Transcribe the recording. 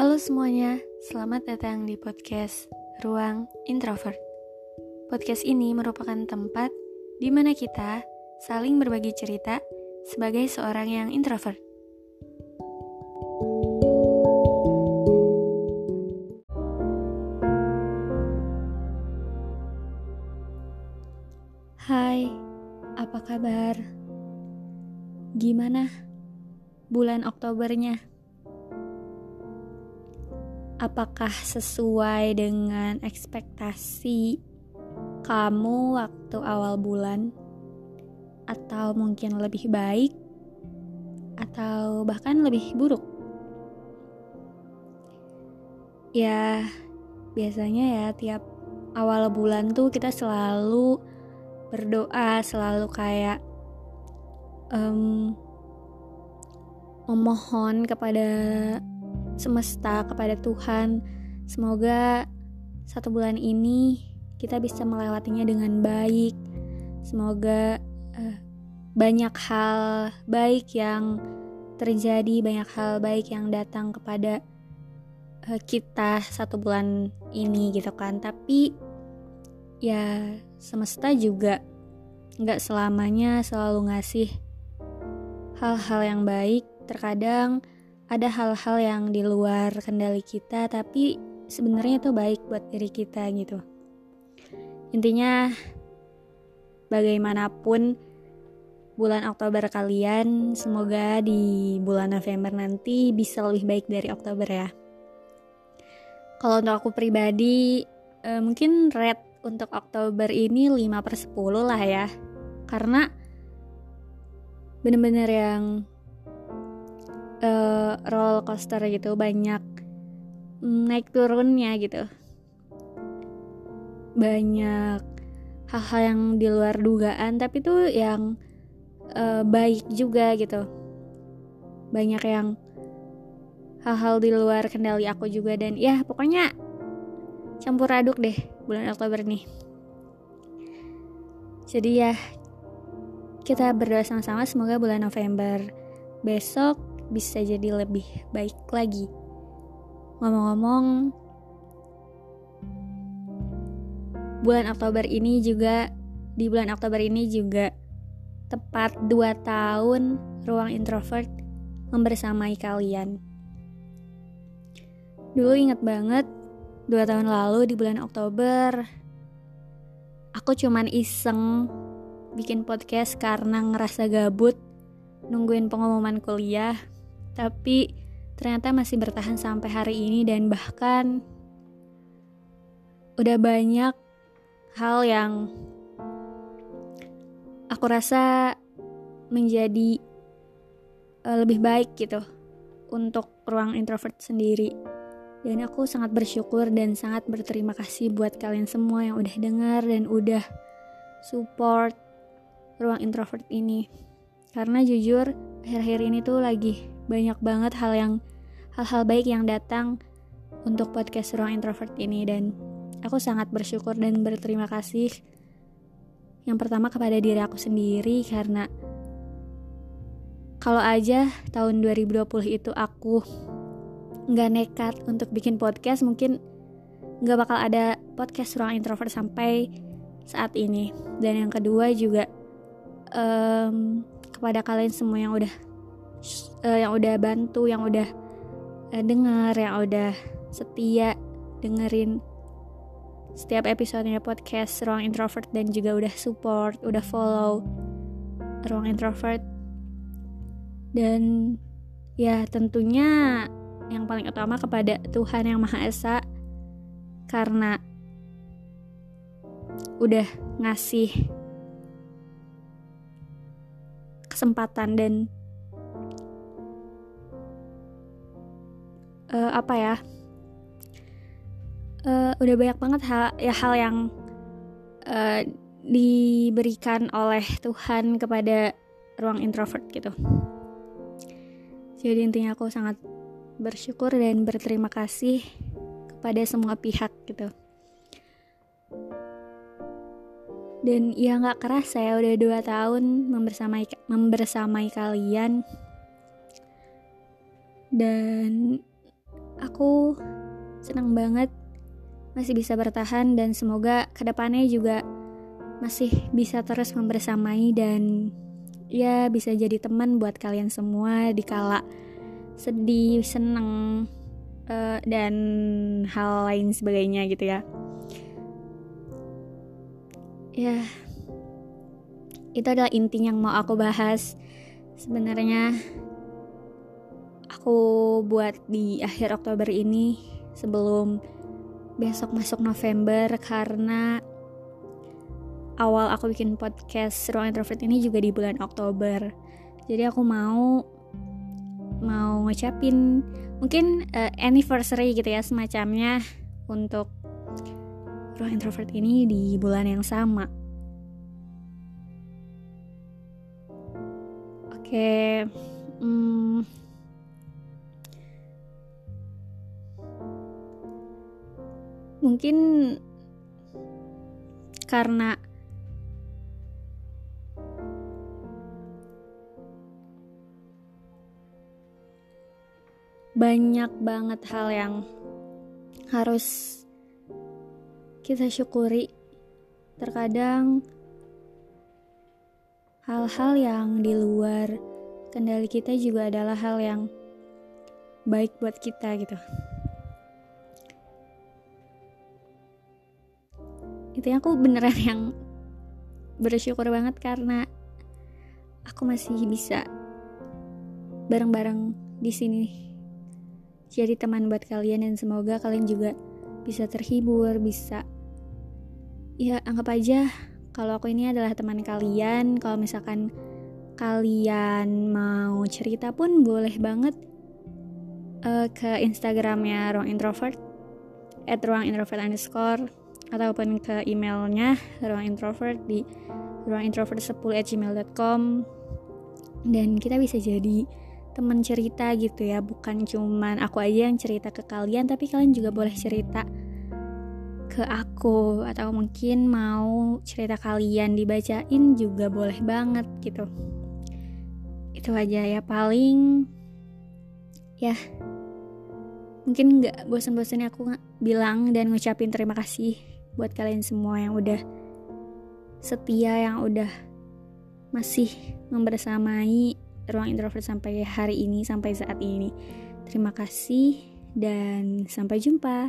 Halo semuanya, selamat datang di podcast Ruang Introvert. Podcast ini merupakan tempat di mana kita saling berbagi cerita sebagai seorang yang introvert. Hai, apa kabar? Gimana bulan Oktobernya? Apakah sesuai dengan ekspektasi kamu waktu awal bulan, atau mungkin lebih baik, atau bahkan lebih buruk? Ya, biasanya ya, tiap awal bulan tuh kita selalu berdoa, selalu kayak um, memohon kepada semesta, kepada Tuhan. Semoga satu bulan ini kita bisa melewatinya dengan baik. Semoga uh, banyak hal baik yang terjadi, banyak hal baik yang datang kepada uh, kita satu bulan ini gitu kan. Tapi ya semesta juga nggak selamanya selalu ngasih hal-hal yang baik. Terkadang ada hal-hal yang di luar kendali kita tapi sebenarnya itu baik buat diri kita gitu. Intinya bagaimanapun bulan Oktober kalian semoga di bulan November nanti bisa lebih baik dari Oktober ya. Kalau untuk aku pribadi eh, mungkin red untuk Oktober ini 5 per 10 lah ya. Karena bener-bener yang uh, roller coaster gitu banyak naik turunnya gitu. Banyak hal-hal yang di luar dugaan tapi tuh yang uh, baik juga gitu. Banyak yang hal-hal di luar kendali aku juga dan ya pokoknya campur aduk deh bulan Oktober nih. Jadi ya kita berdoa sama-sama semoga bulan November besok bisa jadi lebih baik lagi. Ngomong-ngomong, bulan Oktober ini juga di bulan Oktober ini juga tepat 2 tahun ruang introvert membersamai kalian. Dulu inget banget, 2 tahun lalu di bulan Oktober, aku cuman iseng bikin podcast karena ngerasa gabut nungguin pengumuman kuliah tapi ternyata masih bertahan sampai hari ini dan bahkan udah banyak hal yang aku rasa menjadi uh, lebih baik gitu untuk ruang introvert sendiri. Dan aku sangat bersyukur dan sangat berterima kasih buat kalian semua yang udah dengar dan udah support ruang introvert ini. Karena jujur akhir-akhir ini tuh lagi banyak banget hal yang hal-hal baik yang datang untuk podcast ruang introvert ini. Dan aku sangat bersyukur dan berterima kasih yang pertama kepada diri aku sendiri. Karena kalau aja tahun 2020 itu aku nggak nekat untuk bikin podcast mungkin nggak bakal ada podcast ruang introvert sampai saat ini. Dan yang kedua juga um, kepada kalian semua yang udah uh, yang udah bantu, yang udah uh, dengar, yang udah setia dengerin setiap episodenya podcast Ruang Introvert dan juga udah support, udah follow Ruang Introvert. Dan ya tentunya yang paling utama kepada Tuhan yang Maha Esa karena udah ngasih kesempatan dan uh, apa ya uh, udah banyak banget hal ya hal yang uh, diberikan oleh Tuhan kepada ruang introvert gitu. Jadi intinya aku sangat bersyukur dan berterima kasih kepada semua pihak gitu. Dan ya nggak keras saya udah dua tahun membersamai membersamai kalian dan aku senang banget masih bisa bertahan dan semoga ke depannya juga masih bisa terus membersamai dan ya bisa jadi teman buat kalian semua di kala sedih, seneng uh, dan hal lain sebagainya gitu ya. Ya, itu adalah inti yang mau aku bahas. Sebenarnya aku buat di akhir Oktober ini sebelum besok masuk November karena awal aku bikin podcast Ruang Introvert ini juga di bulan Oktober. Jadi aku mau mau ngucapin mungkin uh, anniversary gitu ya semacamnya untuk Ruang Introvert ini di bulan yang sama. Oke, okay, hmm, mungkin karena banyak banget hal yang harus kita syukuri. Terkadang hal-hal yang di luar kendali kita juga adalah hal yang baik buat kita gitu. Itu aku beneran yang bersyukur banget karena aku masih bisa bareng-bareng di sini jadi teman buat kalian dan semoga kalian juga bisa terhibur bisa ya anggap aja kalau aku ini adalah teman kalian. Kalau misalkan kalian mau cerita pun boleh banget uh, ke instagramnya ruang introvert at ruang introvert underscore ataupun ke emailnya ruang introvert di ruangintrovert10@gmail.com dan kita bisa jadi teman cerita gitu ya bukan cuman aku aja yang cerita ke kalian tapi kalian juga boleh cerita ke aku. Atau mungkin mau cerita kalian dibacain juga boleh banget gitu. Itu aja ya paling ya mungkin nggak bosan-bosannya aku bilang dan ngucapin terima kasih buat kalian semua yang udah setia yang udah masih membersamai ruang introvert sampai hari ini sampai saat ini. Terima kasih dan sampai jumpa